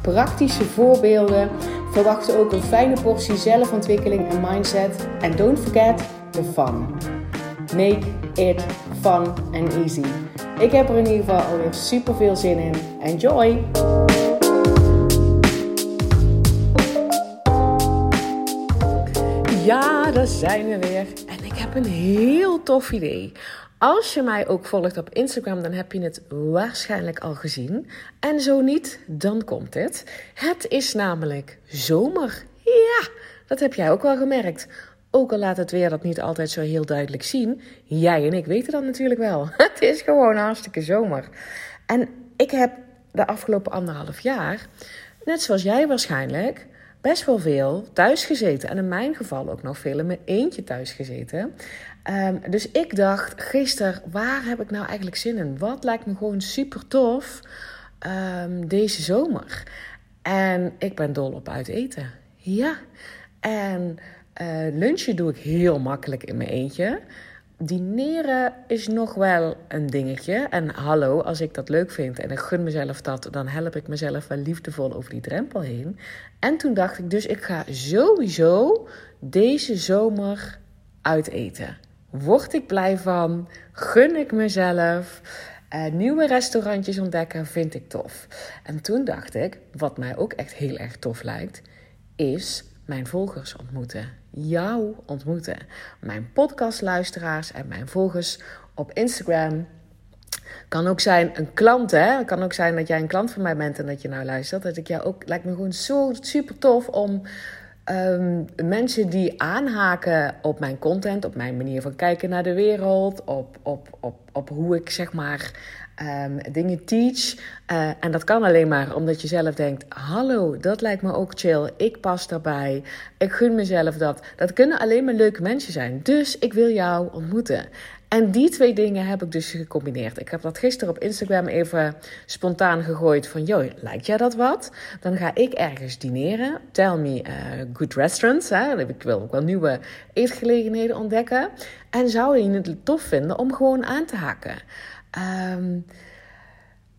praktische voorbeelden. Verwacht ook een fijne portie zelfontwikkeling en mindset. En don't forget the fun. Make it fun and easy. Ik heb er in ieder geval alweer super veel zin in. Enjoy! Ja, daar zijn we weer. En ik heb een heel tof idee. Als je mij ook volgt op Instagram, dan heb je het waarschijnlijk al gezien. En zo niet, dan komt het. Het is namelijk zomer. Ja, dat heb jij ook wel gemerkt. Ook al laat het weer dat niet altijd zo heel duidelijk zien. Jij en ik weten dat natuurlijk wel. Het is gewoon hartstikke zomer. En ik heb de afgelopen anderhalf jaar, net zoals jij waarschijnlijk, best wel veel thuis gezeten. En in mijn geval ook nog veel in mijn eentje thuis gezeten. Ehm, dus ik dacht gisteren, waar heb ik nou eigenlijk zin in? Wat lijkt me gewoon super tof um, deze zomer? En ik ben dol op uit eten. Ja. En uh, lunchen doe ik heel makkelijk in mijn eentje. Dineren is nog wel een dingetje. En hallo, als ik dat leuk vind en ik gun mezelf dat, dan help ik mezelf wel liefdevol over die drempel heen. En toen dacht ik dus, ik ga sowieso deze zomer uiteten. Word ik blij van? Gun ik mezelf? Uh, nieuwe restaurantjes ontdekken vind ik tof. En toen dacht ik, wat mij ook echt heel erg tof lijkt, is mijn volgers ontmoeten. Jou ontmoeten. Mijn podcastluisteraars en mijn volgers op Instagram. Kan ook zijn een klant, hè? Kan ook zijn dat jij een klant van mij bent en dat je nou luistert. Dat ik jou ook, lijkt me gewoon zo super tof om um, mensen die aanhaken op mijn content, op mijn manier van kijken naar de wereld, op, op, op, op hoe ik zeg maar um, dingen teach. Uh, en dat kan alleen maar omdat je zelf denkt: hallo, dat lijkt me ook chill. Ik pas daarbij. Ik gun mezelf dat. Dat kunnen alleen maar leuke mensen zijn. Dus ik wil jou ontmoeten. En die twee dingen heb ik dus gecombineerd. Ik heb dat gisteren op Instagram even spontaan gegooid van... joh, lijkt jij dat wat? Dan ga ik ergens dineren. Tell me uh, good restaurants. Hè? Ik wil ook wel nieuwe eetgelegenheden ontdekken. En zou je het tof vinden om gewoon aan te haken? Um,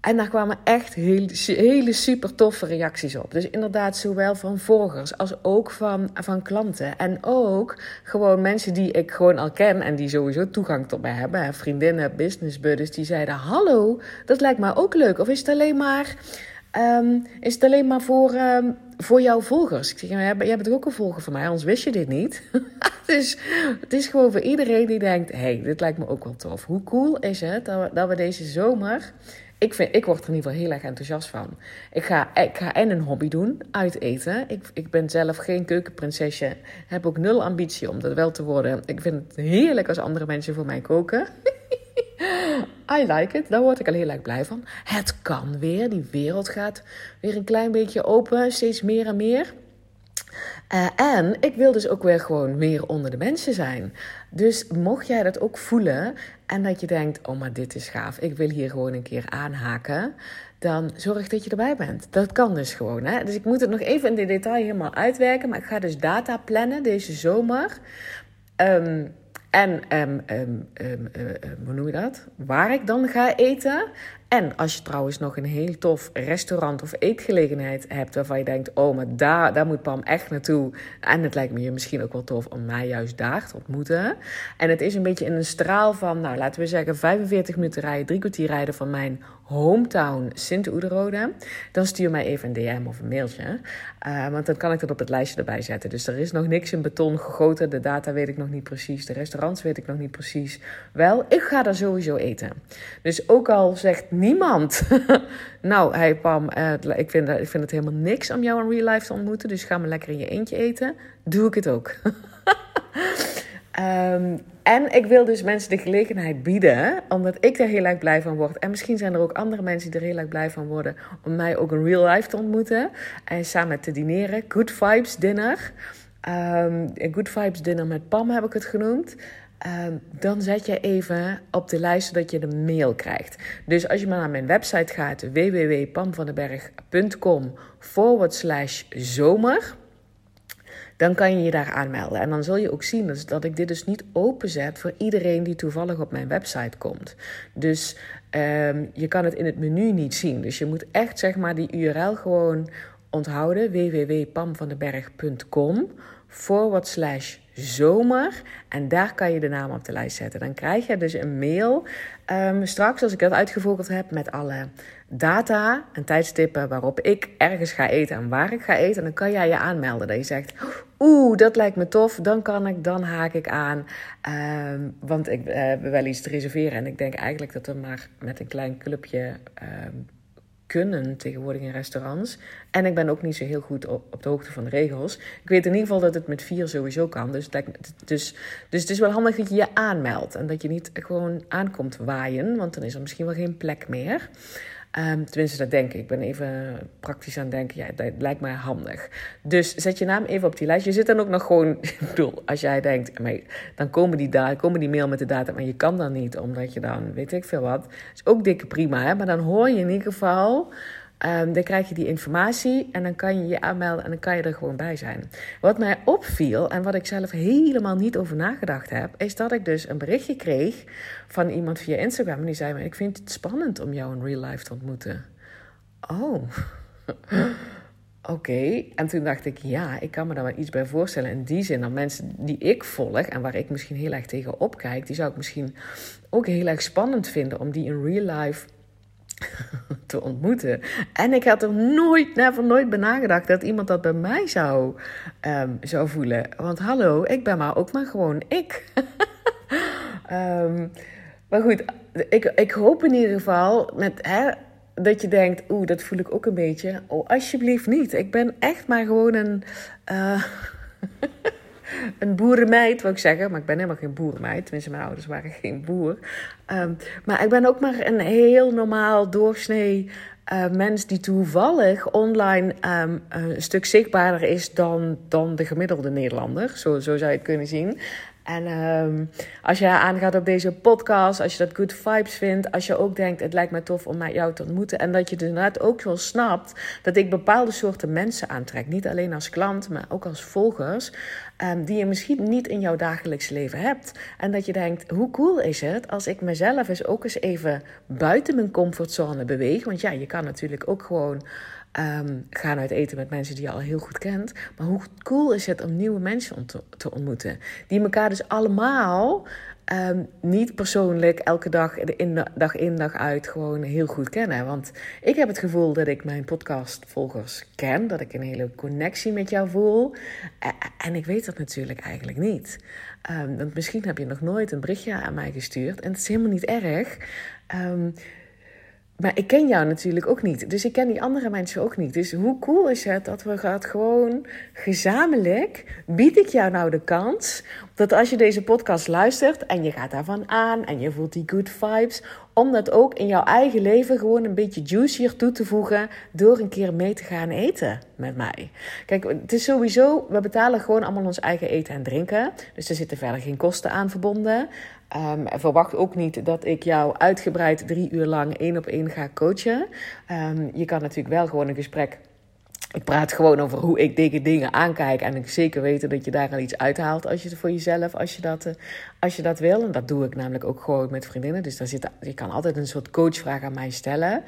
en daar kwamen echt hele super toffe reacties op. Dus inderdaad, zowel van volgers als ook van, van klanten. En ook gewoon mensen die ik gewoon al ken en die sowieso toegang tot mij hebben. Vriendinnen, business buddies, die zeiden: Hallo, dat lijkt me ook leuk. Of is het alleen maar, um, is het alleen maar voor, um, voor jouw volgers? Ik zeg: Jij bent ook een volger van mij, anders wist je dit niet. dus het is gewoon voor iedereen die denkt: hey, dit lijkt me ook wel tof. Hoe cool is het dat we deze zomer ik, vind, ik word er in ieder geval heel erg enthousiast van. Ik ga, ik ga en een hobby doen, uit eten. Ik, ik ben zelf geen keukenprinsesje. Heb ook nul ambitie om dat wel te worden. Ik vind het heerlijk als andere mensen voor mij koken. I like it. Daar word ik al heel erg blij van. Het kan weer. Die wereld gaat weer een klein beetje open. Steeds meer en meer. Uh, en ik wil dus ook weer gewoon meer onder de mensen zijn. Dus mocht jij dat ook voelen en dat je denkt: oh, maar dit is gaaf, ik wil hier gewoon een keer aanhaken, dan zorg dat je erbij bent. Dat kan dus gewoon. Hè? Dus ik moet het nog even in de detail helemaal uitwerken, maar ik ga dus data plannen deze zomer. Um, en um, um, hoe noem je dat? Waar ik dan ga eten. En als je trouwens nog een heel tof restaurant of eetgelegenheid hebt waarvan je denkt: oh, maar daar, daar moet Pam echt naartoe. En het lijkt me je misschien ook wel tof om mij juist daar te ontmoeten. En het is een beetje in een straal van, nou laten we zeggen, 45 minuten rijden, drie kwartier rijden van mijn hometown Sint-Oederode. Dan stuur mij even een DM of een mailtje. Uh, want dan kan ik dat op het lijstje erbij zetten. Dus er is nog niks in beton gegoten. De data weet ik nog niet precies. De restaurants weet ik nog niet precies. Wel, ik ga daar sowieso eten. Dus ook al zegt niemand. nou, hey Pam, uh, ik, vind, ik vind het helemaal niks om jou in real life te ontmoeten. Dus ga maar lekker in je eentje eten. Doe ik het ook. um, en ik wil dus mensen de gelegenheid bieden, omdat ik er heel erg blij van word. En misschien zijn er ook andere mensen die er heel erg blij van worden om mij ook in real life te ontmoeten. En samen te dineren. Good vibes dinner. Um, Good Vibes Dinner met Pam heb ik het genoemd. Um, dan zet je even op de lijst zodat je de mail krijgt. Dus als je maar naar mijn website gaat, www.pamvandenberg.com forward slash zomer dan kan je je daar aanmelden. En dan zul je ook zien dat ik dit dus niet openzet voor iedereen die toevallig op mijn website komt. Dus um, je kan het in het menu niet zien. Dus je moet echt zeg maar die URL gewoon onthouden: www.pamvandenberg.com forward slash zomer. En daar kan je de naam op de lijst zetten. Dan krijg je dus een mail um, straks, als ik dat uitgevolgd heb, met alle data en tijdstippen waarop ik ergens ga eten en waar ik ga eten. En dan kan jij je aanmelden. Dat je zegt, oeh, dat lijkt me tof. Dan kan ik, dan haak ik aan. Um, want ik heb wel iets te reserveren. En ik denk eigenlijk dat we maar met een klein clubje... Um, kunnen tegenwoordig in restaurants. En ik ben ook niet zo heel goed op, de hoogte van de regels. Ik weet in ieder geval dat het met vier sowieso kan. Dus, dus, dus het is wel handig dat je je aanmeldt. En dat je niet gewoon aankomt waaien. Want dan is er misschien wel geen plek meer. Um, tenminste, dat denk ik. Ik ben even praktisch aan het denken. Ja, dat lijkt mij handig. Dus zet je naam even op die lijst. Je zit dan ook nog gewoon... Ik bedoel, als jij denkt... Maar dan komen die, da komen die mail met de data... maar je kan dan niet, omdat je dan... weet ik veel wat. is ook dikke prima, hè? Maar dan hoor je in ieder geval... Um, dan krijg je die informatie en dan kan je je aanmelden en dan kan je er gewoon bij zijn. Wat mij opviel en wat ik zelf helemaal niet over nagedacht heb, is dat ik dus een berichtje kreeg van iemand via Instagram. En die zei: Ik vind het spannend om jou in real life te ontmoeten. Oh. Oké, en toen dacht ik, ja, ik kan me daar wel iets bij voorstellen. In die zin, dat mensen die ik volg en waar ik misschien heel erg tegen opkijk, die zou ik misschien ook heel erg spannend vinden om die in real life te ontmoeten. En ik had er nooit, never nooit bij nagedacht dat iemand dat bij mij zou, um, zou voelen. Want hallo, ik ben maar ook maar gewoon ik. um, maar goed, ik, ik hoop in ieder geval met, hè, dat je denkt, oeh, dat voel ik ook een beetje. Oh, alsjeblieft niet. Ik ben echt maar gewoon een... Uh, een boerenmeid, wil ik zeggen. Maar ik ben helemaal geen boerenmeid. Tenminste, mijn ouders waren geen boer. Um, maar ik ben ook maar een heel normaal doorsnee uh, mens die toevallig online um, een stuk zichtbaarder is dan, dan de gemiddelde Nederlander. Zo, zo zou je het kunnen zien. En um, als je aangaat op deze podcast, als je dat good vibes vindt, als je ook denkt, het lijkt me tof om met jou te ontmoeten. En dat je inderdaad ook wel snapt dat ik bepaalde soorten mensen aantrek. Niet alleen als klant, maar ook als volgers. Um, die je misschien niet in jouw dagelijks leven hebt. En dat je denkt, hoe cool is het als ik mezelf eens ook eens even buiten mijn comfortzone beweeg. Want ja, je kan natuurlijk ook gewoon um, gaan uit eten met mensen die je al heel goed kent. Maar hoe cool is het om nieuwe mensen te, te ontmoeten? Die elkaar dus allemaal um, niet persoonlijk elke dag in, dag in dag uit gewoon heel goed kennen. Want ik heb het gevoel dat ik mijn podcastvolgers ken. Dat ik een hele connectie met jou voel. En ik weet dat natuurlijk eigenlijk niet. Um, want misschien heb je nog nooit een berichtje aan mij gestuurd. En het is helemaal niet erg. Maar ik ken jou natuurlijk ook niet. Dus ik ken die andere mensen ook niet. Dus hoe cool is het dat we gaat gewoon gezamenlijk bied ik jou nou de kans dat als je deze podcast luistert en je gaat daarvan aan en je voelt die good vibes, om dat ook in jouw eigen leven gewoon een beetje juicier toe te voegen door een keer mee te gaan eten met mij. Kijk, het is sowieso, we betalen gewoon allemaal ons eigen eten en drinken. Dus er zitten verder geen kosten aan verbonden. Um, verwacht ook niet dat ik jou uitgebreid drie uur lang één op één ga coachen. Um, je kan natuurlijk wel gewoon een gesprek. Ik praat gewoon over hoe ik deze dingen aankijk. En ik zeker weten dat je daar al iets uithaalt als je het voor jezelf, als je dat, uh, als je dat wil. En dat doe ik namelijk ook gewoon met vriendinnen. Dus daar zit, je kan altijd een soort coachvraag aan mij stellen.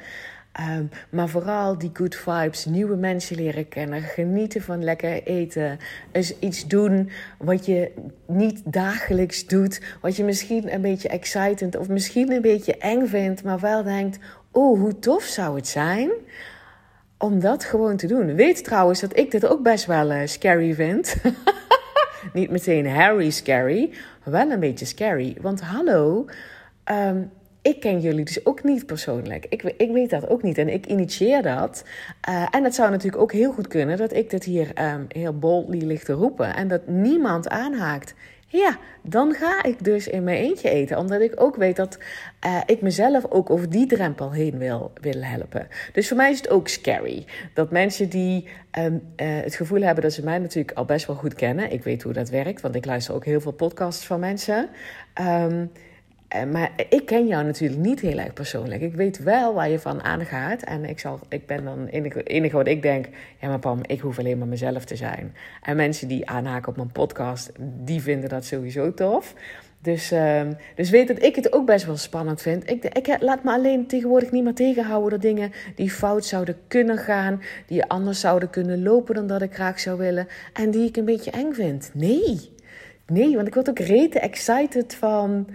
Um, maar vooral die good vibes, nieuwe mensen leren kennen, genieten van lekker eten. eens iets doen wat je niet dagelijks doet, wat je misschien een beetje excited of misschien een beetje eng vindt, maar wel denkt: oh, hoe tof zou het zijn om dat gewoon te doen. Weet trouwens dat ik dit ook best wel uh, scary vind. niet meteen Harry scary, wel een beetje scary. Want hallo. Um, ik ken jullie dus ook niet persoonlijk. Ik, ik weet dat ook niet en ik initieer dat. Uh, en het zou natuurlijk ook heel goed kunnen dat ik dit hier um, heel boldly ligt te roepen en dat niemand aanhaakt. Ja, dan ga ik dus in mijn eentje eten. Omdat ik ook weet dat uh, ik mezelf ook over die drempel heen wil, helpen. Dus voor mij is het ook scary. Dat mensen die um, uh, het gevoel hebben dat ze mij natuurlijk al best wel goed kennen. Ik weet hoe dat werkt, want ik luister ook heel veel podcasts van mensen. Um, eh, maar ik ken jou natuurlijk niet heel erg persoonlijk. Ik weet wel waar je van aangaat. En ik, zal, ik ben dan enige, enige wat ik denk. Ja, maar Pam, ik hoef alleen maar mezelf te zijn. En mensen die aanhaken op mijn podcast, die vinden dat sowieso tof. Dus, uh, dus weet dat ik het ook best wel spannend vind. Ik, ik laat me alleen tegenwoordig niet meer tegenhouden door dingen die fout zouden kunnen gaan. Die anders zouden kunnen lopen dan dat ik graag zou willen. En die ik een beetje eng vind. Nee. Nee, want ik word ook rete excited van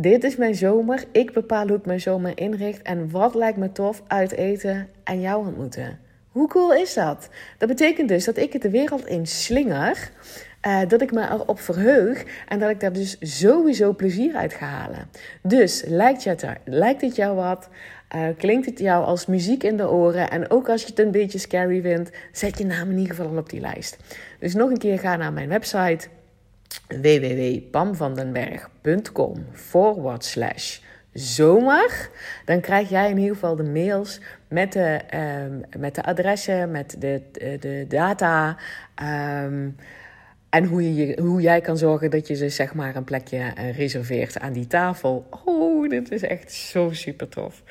dit is mijn zomer. Ik bepaal hoe ik mijn zomer inricht. En wat lijkt me tof uit eten en jou ontmoeten. Hoe cool is dat? Dat betekent dus dat ik het de wereld in slinger. Uh, dat ik me erop verheug en dat ik daar dus sowieso plezier uit ga halen. Dus lijkt, het, lijkt het jou wat? Uh, klinkt het jou als muziek in de oren? En ook als je het een beetje scary vindt, zet je naam in ieder geval op die lijst. Dus nog een keer ga naar mijn website www.pamvandenberg.com forward slash zomer. Dan krijg jij in ieder geval de mails met de, um, met de adressen, met de, de, data. Um, en hoe, je, hoe jij kan zorgen dat je dus zeg maar een plekje uh, reserveert aan die tafel. Oh, dit is echt zo super tof.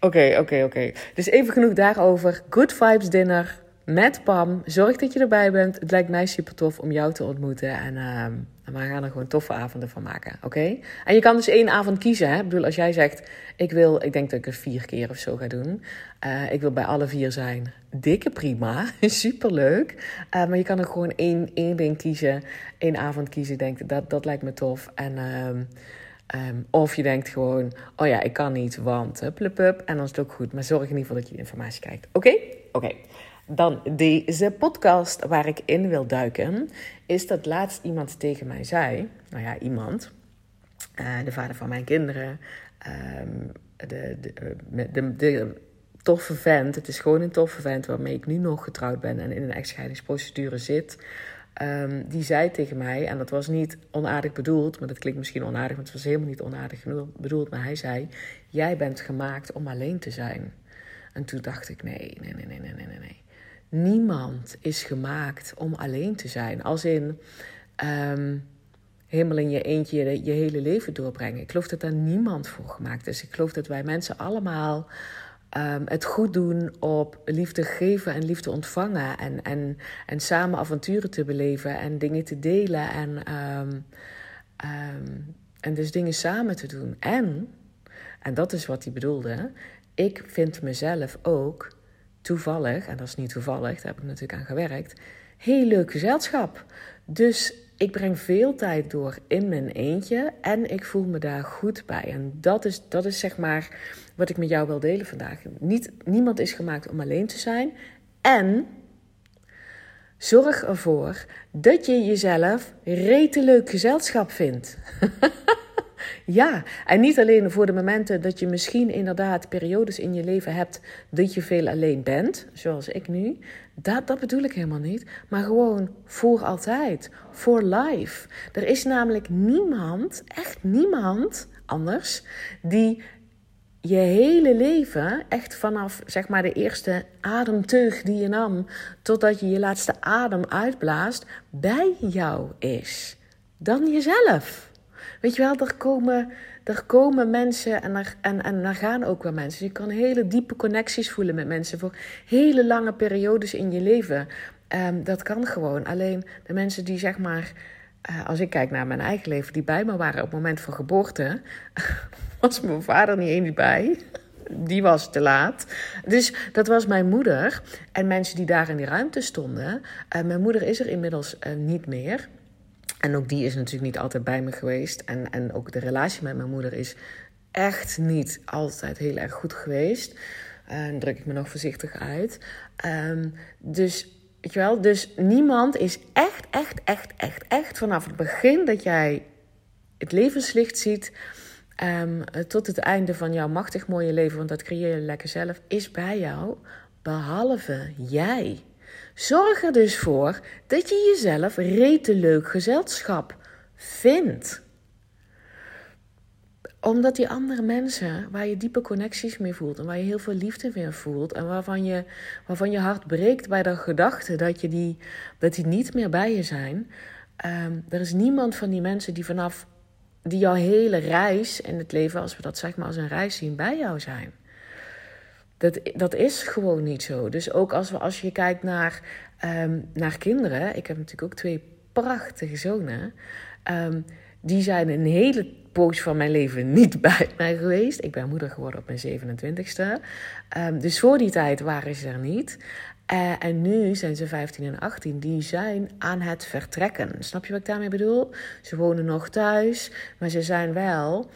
Oké, oké, oké. Dus even genoeg daarover. Good Vibes Dinner met Pam. Zorg dat je erbij bent. Het lijkt mij super tof om jou te ontmoeten. En uh, we gaan er gewoon toffe avonden van maken. Oké? En je kan dus één avond kiezen. Hè? Ik bedoel, als jij zegt: Ik wil, ik denk dat ik het vier keer of zo ga doen. Uh, ik wil bij alle vier zijn. Dikke prima. super leuk. Uh, maar je kan er gewoon één, één ding kiezen. één avond kiezen. Denk dat, dat lijkt me tof. En. Um, Um, of je denkt gewoon, oh ja, ik kan niet, want hup, hup. En dan is het ook goed. Maar zorg in ieder geval dat je informatie krijgt. Oké? Oké. Dan deze podcast waar ik in wil duiken, is dat laatst iemand tegen mij zei. Nou ja, iemand. Uh, de vader van mijn kinderen. Um, de, de, de, de, toffe vent. Het is gewoon een toffe vent waarmee ik nu nog getrouwd ben en in een echtscheidingsprocedure zit. Um, die zei tegen mij, en dat was niet onaardig bedoeld, maar dat klinkt misschien onaardig, want het was helemaal niet onaardig bedoeld. Maar hij zei: Jij bent gemaakt om alleen te zijn. En toen dacht ik: Nee, nee, nee, nee, nee, nee, nee. Niemand is gemaakt om alleen te zijn. Als in um, helemaal in je eentje je, hele leven doorbrengen. Ik geloof dat daar niemand voor gemaakt is. Ik geloof dat wij mensen allemaal um, het goed doen op liefde geven en liefde ontvangen. En, en, en samen avonturen te beleven en dingen te delen. En, um, en dus dingen samen te doen. En, en dat is wat hij bedoelde, ik vind mezelf ook toevallig, en dat is niet toevallig, daar heb ik natuurlijk aan gewerkt, heel leuk gezelschap. Dus ik breng veel tijd door in mijn eentje en ik voel me daar goed bij. En dat is, dat is zeg maar wat ik met jou wil delen vandaag. Niet, niemand is gemaakt om alleen te zijn. En zorg ervoor dat je jezelf rete leuk gezelschap vindt. Ja, en niet alleen voor de momenten dat je misschien inderdaad periodes in je leven hebt dat je veel alleen bent, zoals ik nu. Dat, dat bedoel ik helemaal niet. Maar gewoon voor altijd, voor life. Er is namelijk niemand, echt niemand anders, die je hele leven, echt vanaf zeg maar de eerste ademteug die je nam, totdat je je laatste adem uitblaast, bij jou is. Dan jezelf. Weet je wel, er komen, er komen mensen en er, en, en er gaan ook wel mensen. Je kan hele diepe connecties voelen met mensen voor hele lange periodes in je leven. Um, dat kan gewoon. Alleen de mensen die zeg maar, uh, als ik kijk naar mijn eigen leven, die bij me waren op het moment van geboorte, was mijn vader niet eens bij. Die was te laat. Dus dat was mijn moeder en mensen die daar in die ruimte stonden. Uh, mijn moeder is er inmiddels uh, niet meer. En ook die is natuurlijk niet altijd bij me geweest. En, en ook de relatie met mijn moeder is echt niet altijd heel erg goed geweest. En druk ik me nog voorzichtig uit. Um, dus, weet je wel, dus niemand is echt, echt, echt, echt, echt vanaf het begin dat jij het levenslicht ziet. Um, tot het einde van jouw machtig mooie leven, want dat creëer je lekker zelf, is bij jou, behalve jij. Zorg er dus voor dat je jezelf rete leuk gezelschap vindt omdat die andere mensen, waar je diepe connecties mee voelt en waar je heel veel liefde weer voelt en waarvan je, waarvan je hart breekt bij de gedachte dat, je die, dat die niet meer bij je zijn. Um, er is niemand van die mensen die vanaf die jouw hele reis in het leven, als we dat zeg maar als een reis zien, bij jou zijn. Dat, dat is gewoon niet zo. Dus ook als, we, als je kijkt naar, um, naar kinderen, ik heb natuurlijk ook twee prachtige zonen. Um, die zijn een hele poos van mijn leven niet bij mij geweest. Ik ben moeder geworden op mijn 27ste. Um, dus voor die tijd waren ze er niet. Uh, en nu zijn ze 15 en 18. Die zijn aan het vertrekken. Snap je wat ik daarmee bedoel? Ze wonen nog thuis, maar ze zijn wel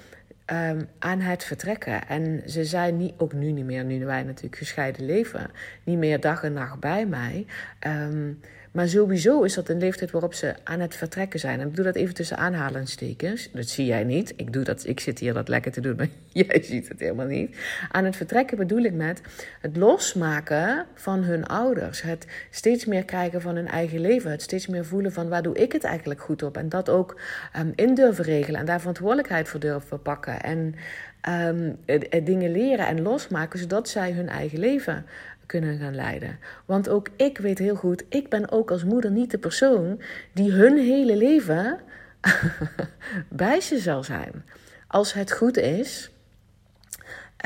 um, aan het vertrekken. En ze zijn niet, ook nu niet meer, nu wij natuurlijk gescheiden leven, niet meer dag en nacht bij mij. Um, maar sowieso is dat een leeftijd waarop ze aan het vertrekken zijn. En ik doe dat even tussen aanhalingstekens. Dat zie jij niet. Ik, doe dat, ik zit hier dat lekker te doen, maar jij ziet het helemaal niet. Aan het vertrekken bedoel ik met het losmaken van hun ouders. Het steeds meer kijken van hun eigen leven. Het steeds meer voelen van waar doe ik het eigenlijk goed op. En dat ook um, in durven regelen. En daar verantwoordelijkheid voor durven pakken. En um, dingen leren en losmaken, zodat zij hun eigen leven kunnen gaan leiden. Want ook ik weet heel goed, ik ben ook als moeder niet de persoon die hun hele leven bij ze zal zijn. Als het goed is,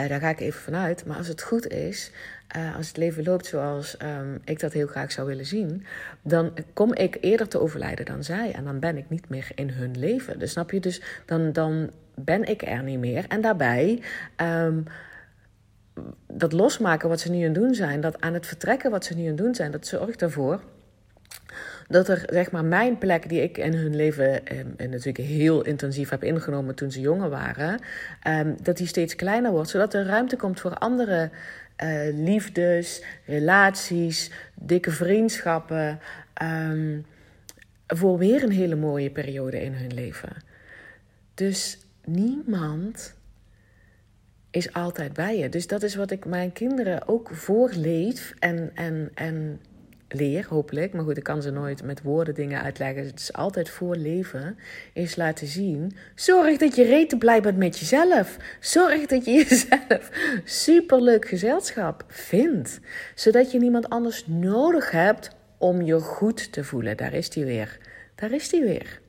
uh, daar ga ik even vanuit, maar als het goed is, uh, als het leven loopt zoals um, ik dat heel graag zou willen zien, dan kom ik eerder te overlijden dan zij. En dan ben ik niet meer in hun leven. Dus snap je? Dus dan, dan ben ik er niet meer. En daarbij. Um, dat losmaken wat ze nu aan het doen zijn, dat aan het vertrekken wat ze nu aan het doen zijn, dat zorgt ervoor dat er, zeg maar, mijn plek die ik in hun leven eh, natuurlijk heel intensief heb ingenomen toen ze jonger waren, eh, dat die steeds kleiner wordt, zodat er ruimte komt voor andere eh, liefdes, relaties, dikke vriendschappen, ehm, voor weer een hele mooie periode in hun leven. Dus niemand is altijd bij je. Dus dat is wat ik mijn kinderen ook voorleef en, en, en leer, hopelijk. Maar goed, ik kan ze nooit met woorden dingen uitleggen. Het is altijd voorleven, is laten zien. Zorg dat je rete blij bent met jezelf. Zorg dat je jezelf superleuk gezelschap vindt. Zodat je niemand anders nodig hebt om je goed te voelen. Daar is die weer. Daar is die weer.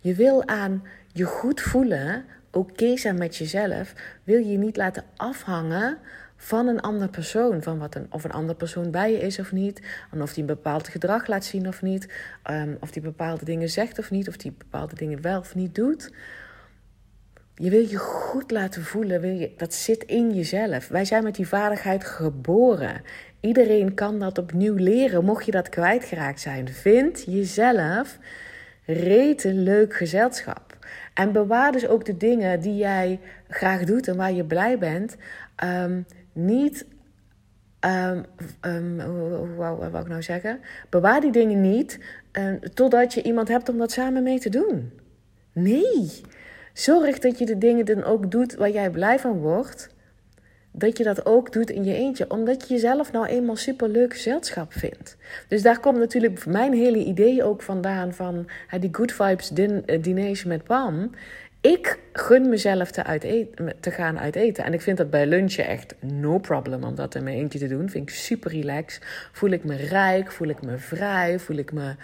Je wil aan je goed voelen oké zijn met jezelf, wil je je niet laten afhangen van een andere persoon. Van wat een, of een andere persoon bij je is of niet. En of die een bepaald gedrag laat zien of niet. Um, of die bepaalde dingen zegt of niet. Of die bepaalde dingen wel of niet doet. Je wil je goed laten voelen. Wil je, dat zit in jezelf. Wij zijn met die vaardigheid geboren. Iedereen kan dat opnieuw leren, mocht je dat kwijtgeraakt zijn. Vind jezelf rete leuk gezelschap. En bewaar dus ook de dingen die jij graag doet en waar je blij bent. Um, niet. Um, um, hoe, wou ik nou zeggen? Bewaar die dingen niet totdat je iemand hebt om dat samen mee te doen. Nee. Zorg dat je de dingen dan ook doet waar jij blij van wordt dat je dat ook doet in je eentje. Omdat je jezelf nou eenmaal superleuk gezelschap vindt. Dus daar komt natuurlijk mijn hele idee ook vandaan van die Good Vibes din, uh, diners met Pam. Ik gun mezelf te, uit eten, te gaan uit eten. En ik vind dat bij lunchen echt no problem om dat in mijn eentje te doen. Vind ik super relaxed. Voel ik me rijk, voel ik me vrij, voel ik me...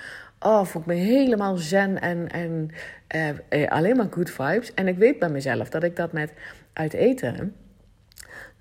Oh, voel ik me helemaal zen en, en uh, uh, alleen maar good vibes. En ik weet bij mezelf dat ik dat met uit eten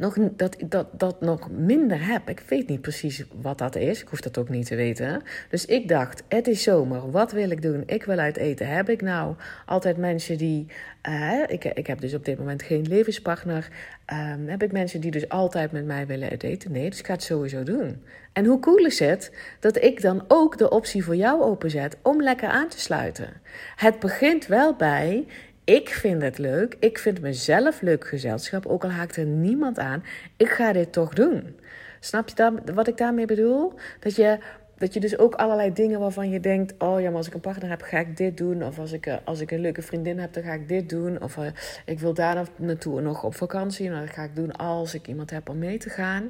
nog, dat, dat, dat nog minder heb. Ik weet niet precies wat dat is. Ik hoef dat ook niet te weten. Dus ik dacht, het is zomer. Wat wil ik doen? Ik wil uit eten. Heb ik nou altijd mensen die... Uh, ik, ik heb dus op dit moment geen levenspartner. Um, heb ik mensen die dus altijd met mij willen uit eten? Nee, dus ik ga het sowieso doen. En hoe cool is het dat ik dan ook de optie voor jou openzet om lekker aan te sluiten? Het begint wel bij ik vind het leuk. Ik vind mezelf leuk gezelschap. Ook al haakt er niemand aan. Ik ga dit toch doen. Snap je dan wat ik daarmee bedoel? Dat je, dat je dus ook allerlei dingen waarvan je denkt: oh ja, maar als ik een partner heb, ga ik dit doen. Of als ik, eh, als ik een leuke vriendin heb, dan ga ik dit doen. Of uh, ik wil daar naartoe nog op vakantie. Nou, dat ga ik doen als ik iemand heb om mee te gaan.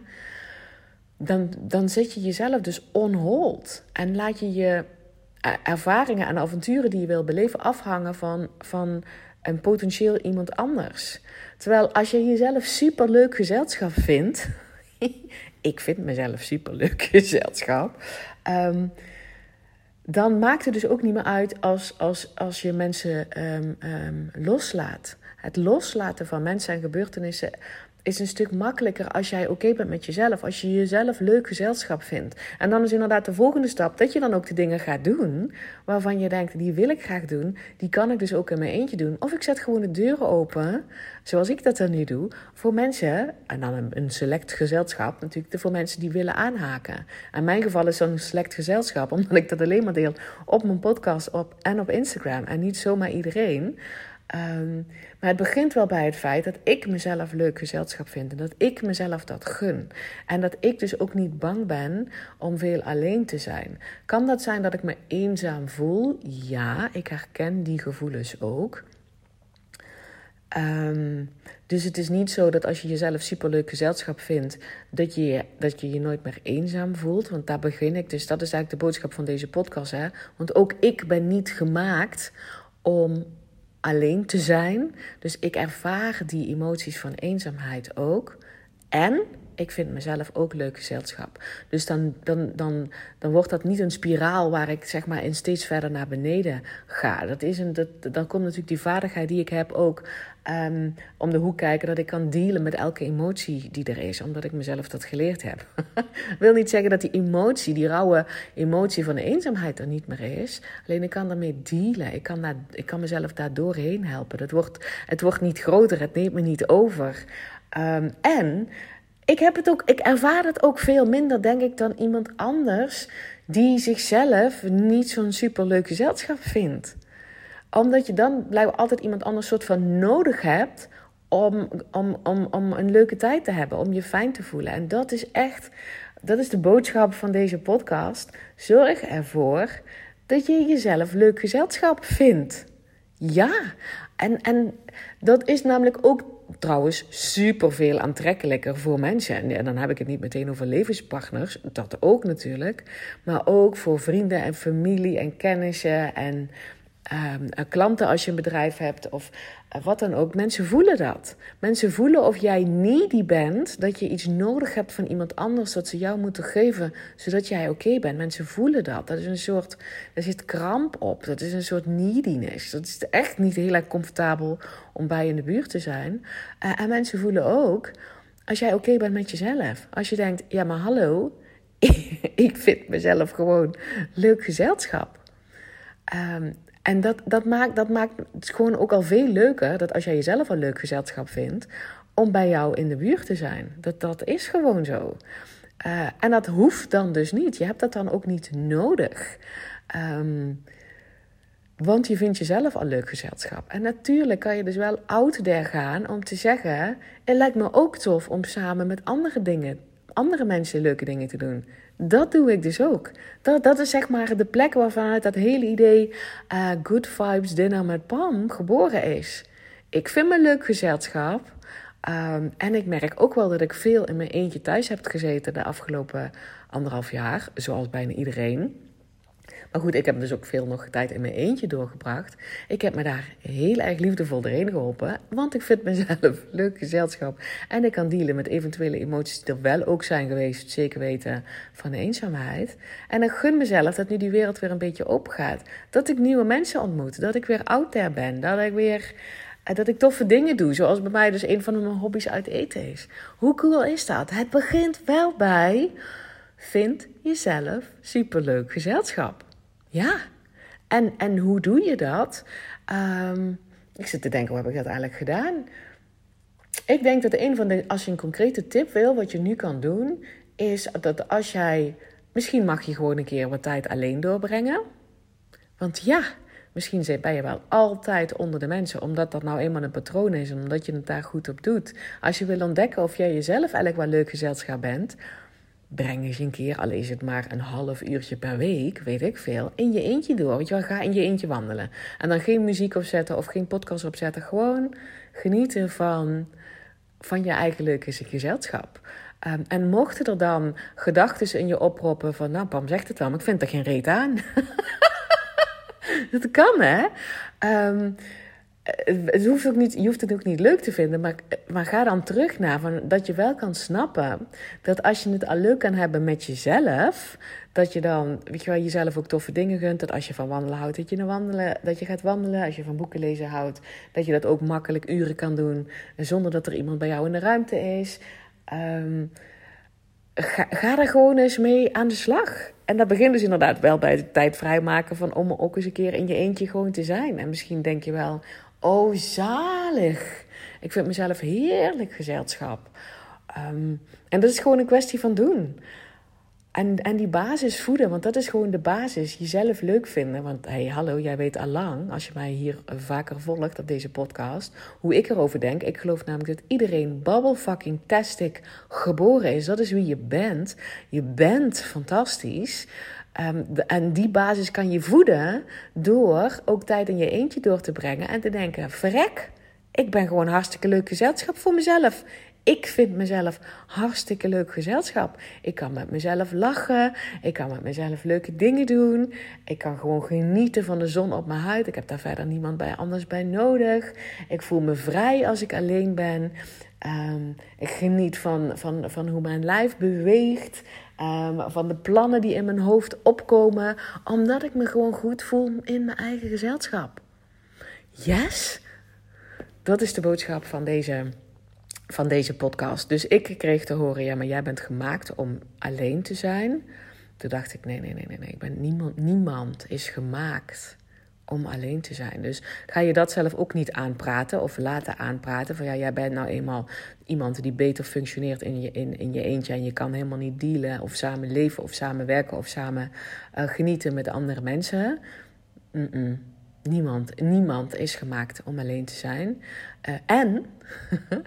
Dan, dan zet je jezelf dus on hold. En laat je je ervaringen en avonturen die je wil beleven afhangen van, van een potentieel iemand anders. Terwijl als je jezelf superleuk gezelschap vindt. ik vind mezelf superleuk gezelschap. Um, dan maakt het dus ook niet meer uit als, als, als je mensen um, um, loslaat. Het loslaten van mensen en gebeurtenissen is een stuk makkelijker als jij oké bent met jezelf. Als je jezelf leuk gezelschap vindt. En dan is inderdaad de volgende stap dat je dan ook de dingen gaat doen waarvan je denkt, die wil ik graag doen. Die kan ik dus ook in mijn eentje doen. Of ik zet gewoon de deuren open, zoals ik dat dan nu doe, voor mensen, en dan een, select gezelschap natuurlijk, voor mensen die willen aanhaken. In mijn geval is een select gezelschap, omdat ik dat alleen maar deel op mijn podcast op, en op Instagram. En niet zomaar iedereen. Um, maar het begint wel bij het feit dat ik mezelf leuk gezelschap vind. En dat ik mezelf dat gun. En dat ik dus ook niet bang ben om veel alleen te zijn. Kan dat zijn dat ik me eenzaam voel? Ja, ik herken die gevoelens ook. Um, dus het is niet zo dat als je jezelf superleuk gezelschap vindt, dat je, dat je je nooit meer eenzaam voelt. Want daar begin ik. Dus dat is eigenlijk de boodschap van deze podcast. Hè? Want ook ik ben niet gemaakt om alleen te zijn. Dus ik ervaar die emoties van eenzaamheid ook. En ik vind mezelf ook leuk gezelschap. Dus dan, dan, dan, dan wordt dat niet een spiraal waar ik zeg maar in steeds verder naar beneden ga. Dat is een, dat, dan komt natuurlijk die vaardigheid die ik heb ook Ehm, om de hoek kijken dat ik kan dealen met elke emotie die er is, omdat ik mezelf dat geleerd heb. wil niet zeggen dat die emotie, die rauwe emotie van de eenzaamheid er niet meer is. Alleen ik kan daarmee dealen. Ik kan, daar, ik kan mezelf daar doorheen helpen. Het wordt, het wordt niet groter, het neemt me niet over. Ehm, en ik, heb het ook, ik ervaar het ook veel minder, denk ik, dan iemand anders die zichzelf niet zo'n superleuk gezelschap vindt omdat je dan blijkbaar altijd iemand anders soort van nodig hebt om, om, om, om een leuke tijd te hebben, om je fijn te voelen. En dat is echt, dat is de boodschap van deze podcast. Zorg ervoor dat je jezelf leuk gezelschap vindt. Ja, en, en dat is namelijk ook trouwens super veel aantrekkelijker voor mensen. En dan heb ik het niet meteen over levenspartners, dat ook natuurlijk. Maar ook voor vrienden en familie en kennissen en um, klanten als je een bedrijf hebt of uh, wat dan ook. Mensen voelen dat. Mensen voelen of jij needy bent, dat je iets nodig hebt van iemand anders, dat ze jou moeten geven, zodat jij oké bent. Mensen voelen dat. Dat is een soort, er zit kramp op. Dat is een soort neediness. Dat is echt niet heel erg comfortabel om bij in de buurt te zijn. Uh, en mensen voelen ook, als jij oké bent met jezelf. Als je denkt, ja maar hallo, ik vind mezelf gewoon leuk gezelschap. Um, en dat, dat, maakt, dat maakt het gewoon ook al veel leuker dat als jij jezelf een leuk gezelschap vindt, om bij jou in de buurt te zijn. Dat, dat is gewoon zo. Uh, en dat hoeft dan dus niet. Je hebt dat dan ook niet nodig. Um, want je vindt jezelf al leuk gezelschap. En natuurlijk kan je dus wel out there gaan om te zeggen: Het lijkt me ook tof om samen met andere dingen, andere mensen leuke dingen te doen. Dat doe ik dus ook. Dat, dat is zeg maar de plek waarvanuit dat hele idee uh, Good Vibes Dinner met Pam geboren is. Ik vind me leuk gezelschap. Um, en ik merk ook wel dat ik veel in mijn eentje thuis heb gezeten de afgelopen anderhalf jaar, zoals bijna iedereen. Maar goed, ik heb dus ook veel nog tijd in mijn eentje doorgebracht. Ik heb me daar heel erg liefdevol doorheen geholpen. Want ik vind mezelf leuk gezelschap. En ik kan dealen met eventuele emoties die er wel ook zijn geweest. Zeker weten van de eenzaamheid. En ik gun mezelf dat nu die wereld weer een beetje open gaat. Dat ik nieuwe mensen ontmoet. Dat ik weer out there ben. Dat ik weer eh, dat ik toffe dingen doe. Zoals bij mij dus een van mijn hobby's uit eten is. Hoe cool is dat? Het begint wel bij... Vind jezelf superleuk gezelschap. Ja, en, en hoe doe je dat? Um, ik zit te denken, hoe heb ik dat eigenlijk gedaan? Ik denk dat een van de, als je een concrete tip wil, wat je nu kan doen, is dat als jij, misschien mag je gewoon een keer wat tijd alleen doorbrengen. Want ja, misschien ben je wel altijd onder de mensen, omdat dat nou eenmaal een patroon is en omdat je het daar goed op doet. Als je wil ontdekken of jij jezelf eigenlijk wel leuk gezelschap bent, breng eens een keer, al is het maar een half uurtje per week, weet ik veel, in je eentje door. Weet je wel, ga in je eentje wandelen. En dan geen muziek opzetten of geen podcast opzetten. Gewoon genieten van, van je eigen gezelschap. Um, en mochten er dan gedachten in je oproppen van, nou Pam zegt het wel, maar ik vind er geen reet aan. dat kan, hè? Um, het hoeft ook niet, je hoeft het ook niet leuk te vinden, maar, maar ga dan terug naar van, dat je wel kan snappen dat als je het al leuk kan hebben met jezelf, dat je dan weet je wel, jezelf ook toffe dingen gunt. Dat als je van wandelen houdt, dat je, naar wandelen, dat je gaat wandelen. Als je van boeken lezen houdt, dat je dat ook makkelijk uren kan doen zonder dat er iemand bij jou in de ruimte is. Um, ga, ga er gewoon eens mee aan de slag. En dat begint dus inderdaad wel bij het tijd vrijmaken van om ook eens een keer in je eentje gewoon te zijn. En misschien denk je wel, oh zalig. Ik vind mezelf heerlijk gezelschap. Um, en dat is gewoon een kwestie van doen. En, en die basis voeden, want dat is gewoon de basis. Jezelf leuk vinden. Want hey, hallo, jij weet al lang, als je mij hier vaker volgt op deze podcast, hoe ik erover denk. Ik geloof namelijk dat iedereen bubble fucking geboren is. Dat is wie je bent. Je bent fantastisch. Um, en die basis kan je voeden door ook tijd in je eentje door te brengen en te denken: verrek, ik ben gewoon hartstikke leuk gezelschap voor mezelf. Ik vind mezelf hartstikke leuk gezelschap. Ik kan met mezelf lachen. Ik kan met mezelf leuke dingen doen. Ik kan gewoon genieten van de zon op mijn huid. Ik heb daar verder niemand bij anders bij nodig. Ik voel me vrij als ik alleen ben. Um, ik geniet van, van, van hoe mijn lijf beweegt. Um, van de plannen die in mijn hoofd opkomen. Omdat ik me gewoon goed voel in mijn eigen gezelschap. Yes? Dat is de boodschap van deze van deze podcast. Dus ik kreeg te horen: ja, maar jij bent gemaakt om alleen te zijn. Toen dacht ik: nee, nee, nee, nee, nee. Ik ben niemand, niemand is gemaakt om alleen te zijn. Dus ga je dat zelf ook niet aanpraten of laten aanpraten. Van ja, jij bent nou eenmaal iemand die beter functioneert in je, in, in je eentje. En je kan helemaal niet dealen of samen leven of samen werken of samen uh, genieten met andere mensen. Niemand, niemand is gemaakt om alleen te zijn. Uh, en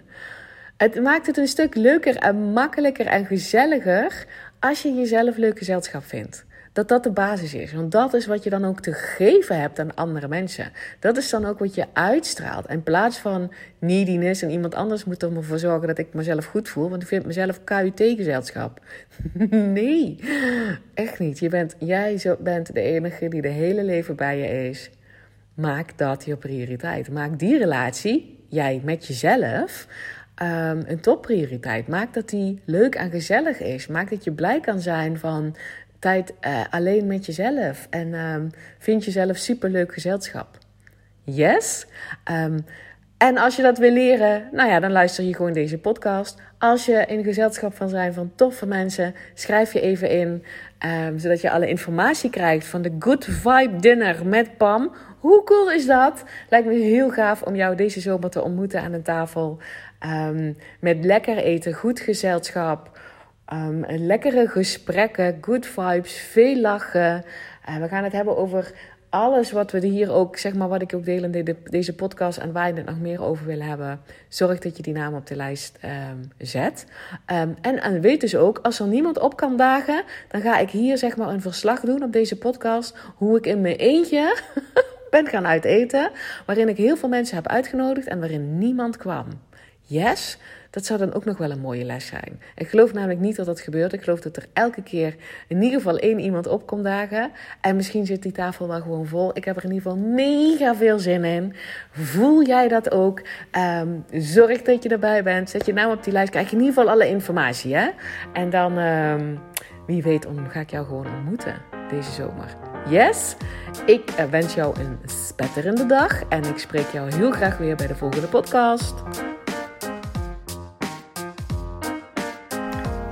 Het maakt het een stuk leuker en makkelijker en gezelliger als je jezelf leuk gezelschap vindt. Dat dat de basis is. Want dat is wat je dan ook te geven hebt aan andere mensen. Dat is dan ook wat je uitstraalt. In plaats van neediness en iemand anders moet er ervoor zorgen dat ik mezelf goed voel. Want ik vind mezelf KUT-gezelschap. nee, echt niet. Je bent, jij bent de enige die de hele leven bij je is. Maak dat je prioriteit. Maak die relatie, jij met jezelf, um, een topprioriteit. Maak dat die leuk en gezellig is. Maak dat je blij kan zijn van tijd uh, alleen met jezelf. En um, vind jezelf superleuk gezelschap. Yes? Um, en als je dat wil leren, nou ja, dan luister je gewoon deze podcast. Als je in gezelschap van zijn van toffe mensen, schrijf je even in. Um, zodat je alle informatie krijgt van de Good Vibe Dinner met Pam. Hoe cool is dat? Lijkt me heel gaaf om jou deze zomer te ontmoeten aan een tafel. Um, met lekker eten, goed gezelschap. Um, lekkere gesprekken, good vibes, veel lachen. We gaan het hebben over alles wat we hier ook, zeg maar, wat ik ook deel in deze podcast en waar je het nog meer over wil hebben. Zorg dat je die naam op de lijst um, zet. en, en weet dus ook, als er niemand op kan dagen, dan ga ik hier zeg maar een verslag doen op deze podcast. Hoe ik in mijn eentje ben gaan uiteten. Waarin ik heel veel mensen heb uitgenodigd en waarin niemand kwam. Yes, dat zou dan ook nog wel een mooie les zijn. Ik geloof namelijk niet dat dat gebeurt. Ik geloof dat er elke keer in ieder geval één iemand op komt dagen. En misschien zit die tafel wel gewoon vol. Ik heb er in ieder geval mega veel zin in. Voel jij dat ook? Um, zorg dat je erbij bent. Zet je naam op die lijst. Krijg je in ieder geval alle informatie. Hè? En dan, um, wie weet, ga ik jou gewoon ontmoeten deze zomer. Yes? Ik eh, wens jou een spetterende dag. En ik spreek jou heel graag weer bij de volgende podcast.